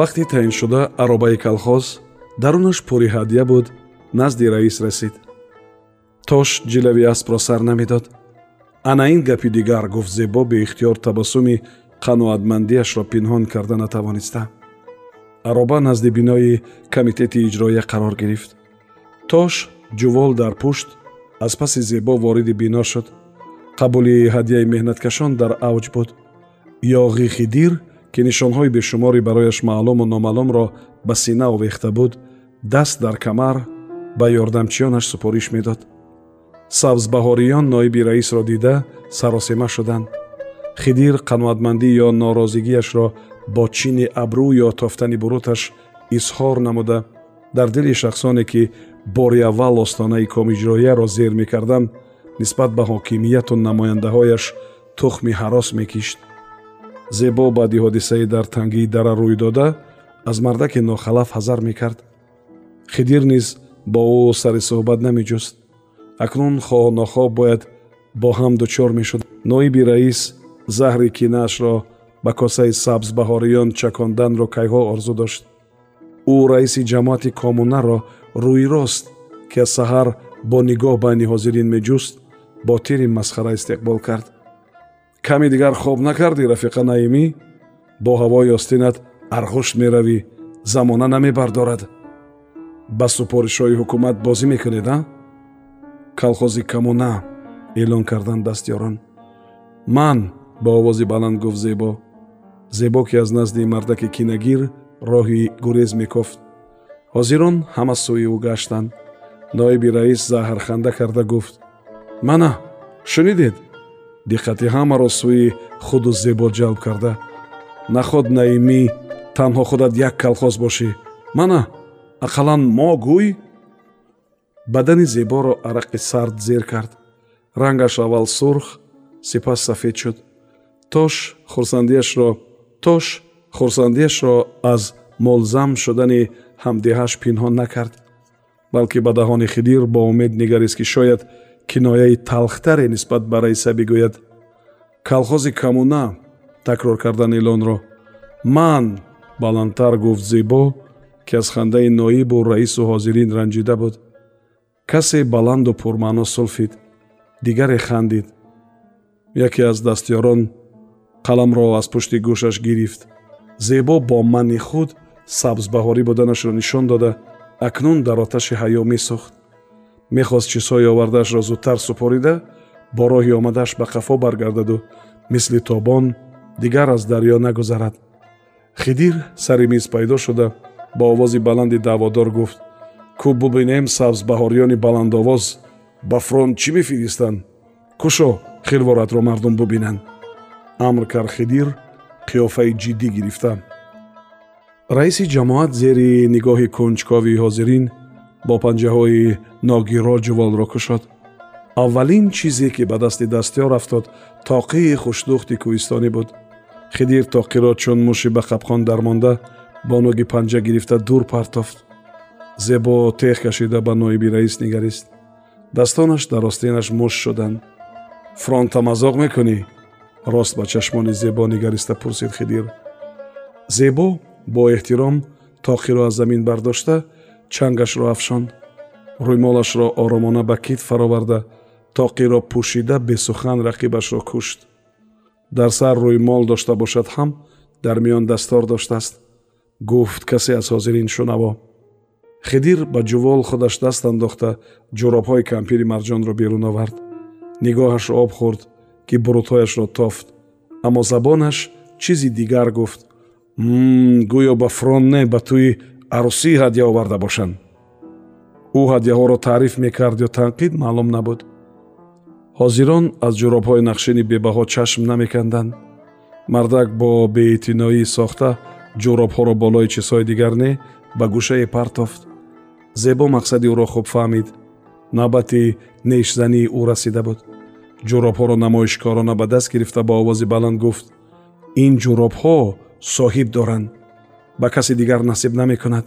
вақти таъиншуда аробаи калхоз дарунаш пури ҳадя буд назди раис расид. Тош ҷилави аспро сар намедод. Ана ин гапи дигар гуфт зебо беихтиёр табассуми қаноатмандиашро пинҳон карда натавониста. Ароба назди бинои комитети иҷроия қарор гирифт. Тош ҷувол дар пушт аз паси зебо вориди бино шуд. Қабули ҳадияи меҳнаткашон дар авҷ буд. Ёғи хидир ки нишонҳои бешуморе барояш маълуму номаълумро ба сина овехта буд даст дар камар ба ёрдамчиёнаш супориш медод. Сабзбаҳориён ноиби раисро дида саросема шуданд. Хидир қаноатмандӣ ё норозигиашро бо чини абрӯ ё тофтани буруташ изҳор намуда. Дар дили шахсоне ки бори аввал остонаи комиҷроияро зер мекарданд нисбат ба ҳокимияту намояндаҳояш тухми ҳарос мекишт зебо баъди ҳодисае дар тангии дара рӯй дода аз мардаки нохалаф ҳазар мекард. Хидир низ бо ӯ сари суҳбат намеҷуст. Акнун хоҳ нохоҳ бояд бо ҳам дучор мешуд. Ноиби раис заҳри кинаашро ба косаи сабзбаҳориён чаконданро кайҳо орзу дошт. Ӯ раиси ҷамоати комунаро рӯйрост ки аз саҳар бо нигоҳ байни ҳозирин меҷуст бо тири масхара истиқбол кард каме дигар хоб накардӣ рафиқа наимӣ? Бо ҳавои остинат арғушт меравӣ замона намебардорад. Ба супоришҳои ҳукумат бозӣ мекунед а? Калхози камуна эълон карданд дастёрон. Ман ба овози баланд гуфт зебо. Зебо ки аз назди мардаки кинагир роҳи гурез мекофт. Ҳозирон ҳама сӯи ӯ гаштанд ноиби раис заҳрханда карда гуфт. Мана шунидед диққати ҳамаро сӯи худу зебо ҷалб карда наход наимӣ танҳо худат як калхоз бошӣ мана ақаллан мо гӯй бадани зеборо арақи сард зер кард рангаш аввал сурх сипас сафед шуд тош хурсандиашро тош хурсандиашро аз мулзам шудани ҳамдиҳаш пинҳон накард балки ба даҳони хидир бо умед нигарист ки шояд кинояи талхтаре нисбат ба раиса бигӯяд. Калхози камуна такрор кардан эълонро ман баландтар гуфт зебо ки аз хандаи ноибу раису ҳозирин ранҷида буд. Касе баланду пурмаъно сулфид дигаре хандид. Яке аз дастёрон қаламро аз пушти гӯшаш гирифт. Зебо бо манни худ сабзбаҳорӣ буданашро нишон дода. Акнун дар оташи ҳаё месӯхт мехост чизҳои овардаашро зудтар супорида бо роҳи омадааш ба қафо баргардаду мисли тобон дигар аз дарьё нагузарад. Хидир сари миз пайдо шуда ба овози баланди даъводор гуфт кӯ бубинем сабзбаҳориёни баландовоз ба фронт чӣ мефиристанд? Кушо хилворатро мардум бубинанд? Амр кард хидир қиёфаи ҷиддӣ гирифта. Раиси ҷамоат зери нигоҳи кунҷкови ҳозирин бо панҷаҳои ногиро ҷуволро кушод. Аввалин чизе ки ба дасти дастёр афтод тоқии хушдухти кӯҳистонӣ буд. Хидир тоқиро чун муши ба қапқон дармонда бо ноги панҷа гирифта дур партофт. Зебо теғ кашида ба ноиби раис нигарист. Дастонаш дар остинаш муш шуданд. Фронта мазоқ мекунӣ? Рост ба чашмони зебо нигариста пурсид хидир. Зебо бо эҳтиром тоқиро аз замин бардошта чангашро афшонд рӯймолашро оромона ба кит фароварда тоқиро пӯшида бесухан рақибашро кушт. Дар сар рӯймол дошта бошад ҳам дар миён дастор доштааст гуфт касе аз ҳозирин шунаво. Хидир ба ҷувол худаш даст андохта ҷуробҳои кампири марҷонро берун овард. Нигоҳаш об хӯрд ки бурутҳояшро тофт аммо забонаш чизи дигар гуфт. Гӯё ба фронт не ба тӯи арӯсӣ ҳадя оварда бошанд. Ӯ ҳадяҳоро таъриф мекард ё танқид маълум набуд. Ҳозирон аз ҷуробҳои нақшини бебаҳо чашм намеканданд. Мардак бо беэътиноӣ сохта ҷуробҳоро болои чизҳои дигар не ба гӯшае партофт зебо мақсади ӯро хуб фаҳмид. Навбати нешзании ӯ расида буд. Ҷуробҳоро намоишкорона ба даст гирифта бо овози баланд гуфт. Ин ҷуробҳо соҳиб доранд ба каси дигар насиб намекунад.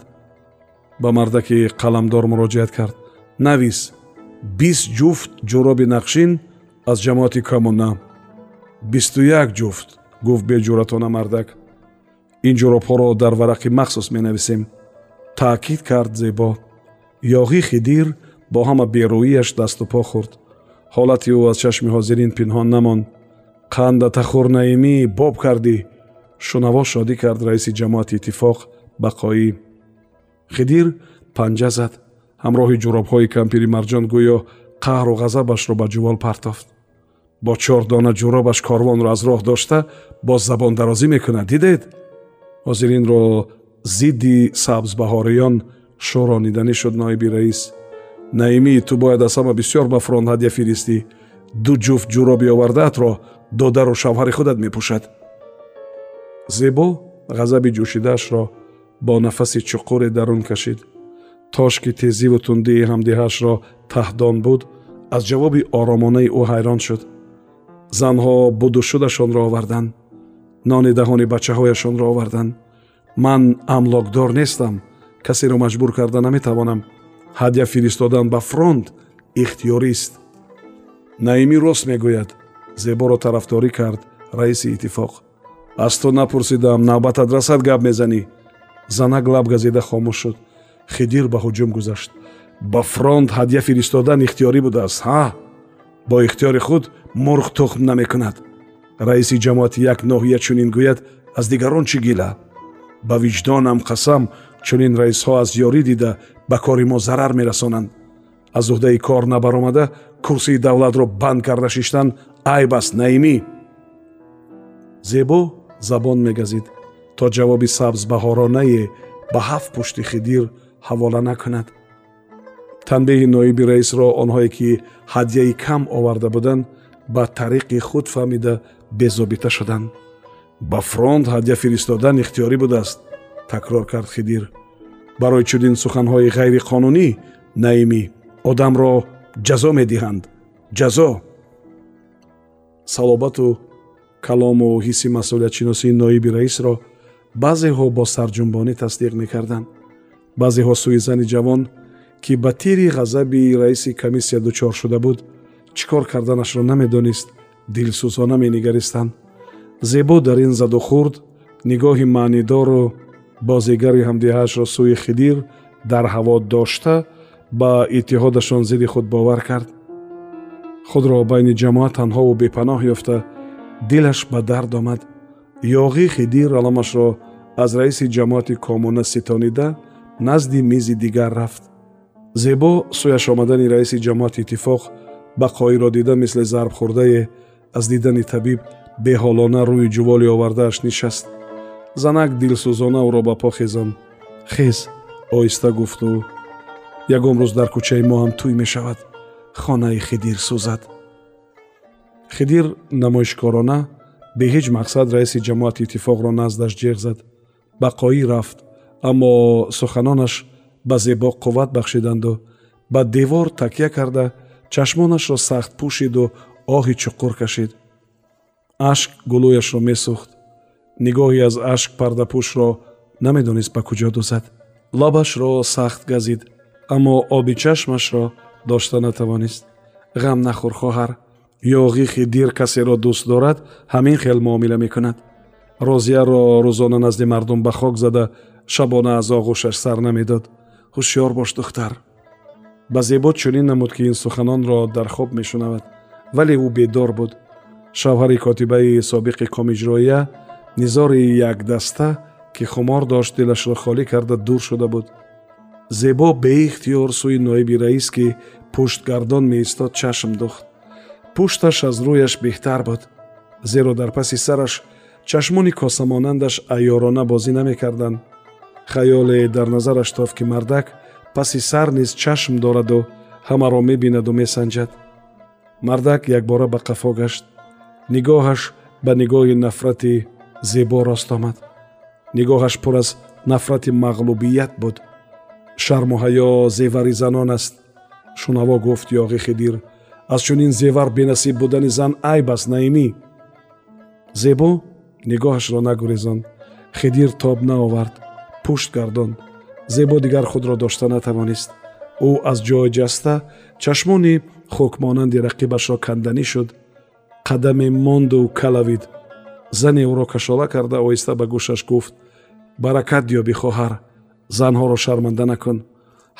Ба мардаки қаламдор муроҷиат кард. Навис бист ҷуфт ҷуроби нақшин аз ҷамоати комуна бисту як ҷуфт гуфт беҷуратона мардак. Ин ҷуробҳоро дар варақи махсус менависем. Таъкид кард зебо. Ёғӣ хидир бо ҳама берӯияш дасту по хӯрд. Ҳолати ӯ аз чашми ҳозирин пинҳон намонд. Қандата хурнаимӣ боб кардӣ шунаво шодӣ кард раиси ҷамоати иттифоқ бақоӣ. Хидир панҷа зад. Ҳамроҳи ҷуробҳои кампири марҷон гӯё қаҳру ғазабашро ба ҷувол партофт. Бо чордона ҷуробаш корвонро аз роҳ дошта боз забондарозӣ мекунад дидед? Ҳозиринро зидди сабзбаҳориён шӯрониданӣ шуд ноиби раис. Наимӣ ту бояд аз ҳама бисёр ба фронт ҳадя фиристӣ. ду ҷуфт ҷуроби овардаатро додару шавҳари худат мепӯшад зебо ғазаби ҷӯшидаашро бо нафаси чуқуре дарун кашид. Тош ки тезиву тундии ҳамдиҳаашро таҳдон буд аз ҷавоби оромонаи ӯ ҳайрон шуд. Занҳо будушудашонро оварданд нони даҳони бачаҳояшонро оварданд. Ман амлокдор нестам касеро маҷбур карда наметавонам. Ҳадя фиристодан ба фронт ихтиёрист наимӣ рост мегӯяд зеборо тарафдорӣ кард раиси иттифоқ аз ту напурсидам навбатат расад гап мезанӣ. Занак лаб газида хомӯш шуд. Хидир ба ҳуҷум гузашт. Ба фронт ҳадя фиристодан ихтиёрӣ будааст ҳа? Бо ихтиёри худ мурғ тухм намекунад. Раиси ҷамоати як ноҳия чунин гӯяд аз дигарон чӣ гила? Ба виҷдонам қасам чунин раисҳо аз ёрӣ дида ба кори мо зарар мерасонанд. Аз уҳдаи кор набаромада курсии давлатро банд карда шиштан айб аст наимӣ зебо забон мегазид то ҷавоби сабзбаҳоронае ба ҳафт пушти хидир ҳавола накунад. Танбеҳи ноиби раисро онҳое ки ҳадяи кам оварда буданд ба тариқи худ фаҳмида безобита шуданд. Ба фронт ҳадя фиристодан ихтиёрӣ будааст такрор кард хидир. Барои чунин суханҳои ғайриқонунӣ наимӣ одамро ҷазо медиҳанд. Ҷазо! Салобату калому ҳисси масъулиятшиносии ноиби раисро баъзеҳо бо сарҷунбонӣ тасдиқ мекарданд. Баъзеҳо сӯи зани ҷавон ки ба тири ғазаби раиси комиссия дучор шуда буд чӣ кор карданашро намедонист дилсӯзона менигаристанд зебо дар ин заду хурд нигоҳи маънидору бозигари ҳамдиҳаашро сӯи хидир дар ҳаво дошта ба иттиҳодашон зидди худ бовар кард. Худро байни ҷамоат танҳову бепаноҳ ёфта дилаш ба дард омад. Ёғӣ хидир аламашро аз раиси ҷамоати комуна ситонида назди мизи дигар рафт. Зебо сӯяш омадани раиси ҷамоати иттифоқ бақоиро дида мисли зарбхӯрдае аз дидани табиб беҳолона рӯи ҷуволи овардааш нишаст. Занак дилсӯзона ӯро ба по хезон. Хез оҳиста гуфту ягон рӯз дар кӯчаи мо ҳам тӯй мешавад. Хонаи хидир сӯзад хидир намоишкорона бе ҳеҷ мақсад раиси ҷамоати иттифоқро наздаш ҷеғ зад. Бақоӣ рафт аммо суханонаш ба зебо қувват бахшиданду ба девор такя карда чашмонашро сахт пӯшиду оҳи чуқур кашид. Ашк гулӯяшро месӯхт. Нигоҳи аз ашк пардапӯшро намедонист ба куҷо дӯзад лабашро сахт газид аммо оби чашмашро дошта натавонист. Ғам нахӯр хоҳар ёғи хидир касеро дӯст дорад ҳамин хел муомила мекунад. Розияро рӯзона назди мардум ба хок зада шабона аз оғӯшаш сар намедод. Ҳушёр бош духтар. Ба зебо чунин намуд ки ин суханонро дар хоб мешунавад. Вале ӯ бедор буд. Шавҳари котибаи собиқи комиҷроия низори якдаста ки хумор дошт дилашро холӣ карда дур шуда буд. Зебо беихтиёр сӯи ноиби раис ки пуштгардон меистод чашм духт пушташ аз рӯяш беҳтар буд зеро дар паси сараш чашмони косамонандаш айёрона бозӣ намекарданд. Хаёле дар назараш тофт ки мардак паси сар низ чашм дораду ҳамаро мебинаду месанҷад. Мардак якбора ба қафо гашт. Нигоҳаш ба нигоҳи нафрати зебо рост омад. Нигоҳаш пур аз нафрати мағлубият буд. Шарму ҳаё зевари занон аст. Шунаво гуфт ёғи хидир аз чунин зевар бенасиб будани зан айб аст наимӣ? Зебо нигоҳашро нагурезонд хидир тоб наовард пушт гардонд зебо дигар худро дошта натавонист. Ӯ аз ҷой ҷаста чашмони хокмонанди рақибашро канданӣ шуд. Қадаме монду калавид. Зане ӯро кашола карда оҳиста ба гӯшаш гуфт баракат ёбӣ хоҳар занҳоро шарманда накун.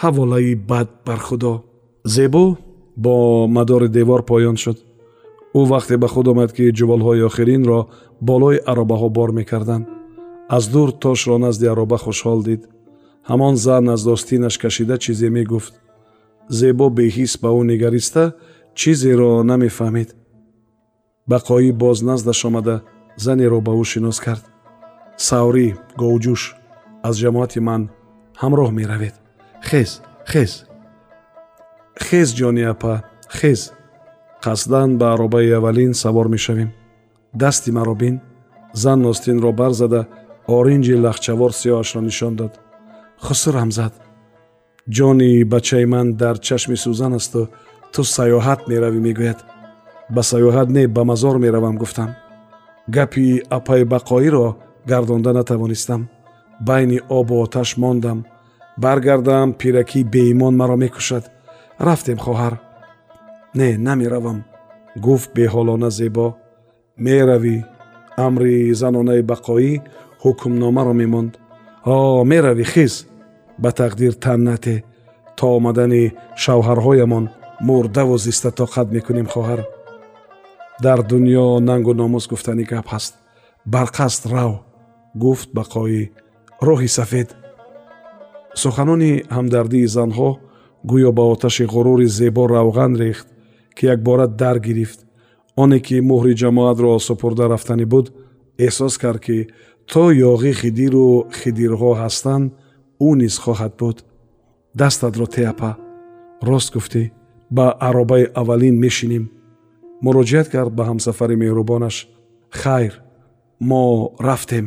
Ҳаволаи бад бар худо зебо бо мадори девор поён шуд. Ӯ вақте ба худ омад ки ҷуволҳои охиринро болои аробаҳо бор мекарданд. Аз дур тошро назди ароба хушҳол дид. Ҳамон зан аз достинаш кашида чизе мегуфт. Зебо беҳис ба ӯ нигариста чизеро намефаҳмид. Бақоӣ боз наздаш омада занеро ба ӯ шинос кард. Саврӣ говҷӯш аз ҷамоати ман ҳамроҳ меравед. Хез хез хез ҷони апа хез. Қасдан ба аробаи аввалин савор мешавем. Дасти маро бин зан ностинро барзада оринҷи лахчавор сиёҳашро нишон дод. Хусурам зад ҷони бачаи ман дар чашми сӯзан асту ту саёҳат меравӣ мегӯяд. Ба саёҳат не ба мазор меравам гуфтам. Гапи апаи бақоиро гардонда натавонистам. Байни обу оташ мондам. Баргардам пираки беимон маро мекушад рафтем хоҳар. Не намеравам. Гуфт беҳолона зебо. Меравӣ амри занонаи бақоӣ ҳукмномаро мемонд. О меравӣ хиз ба тақдир тан нате. То омадани шавҳарҳоямон мурдаву зиста тоқат мекунем хоҳар. Дар дуньё нангу номус гуфтани гап ҳаст. Барқасд рав. Гуфт бақоӣ. Роҳи сафед. Суханони ҳамдардии занҳо гӯё ба оташи ғурури зебо равған рехт ки якбора дар гирифт. Оне ки муҳри ҷамоатро супурда рафтанӣ буд эҳсос кард ки то ёғӣ хидиру хидирҳо ҳастанд ӯ низ хоҳад буд. Дастатро теапа. Рост гуфтӣ. Ба аробаи аввалин мешинем муроҷиат кард ба ҳамсафари меҳрубонаш. Хайр мо рафтем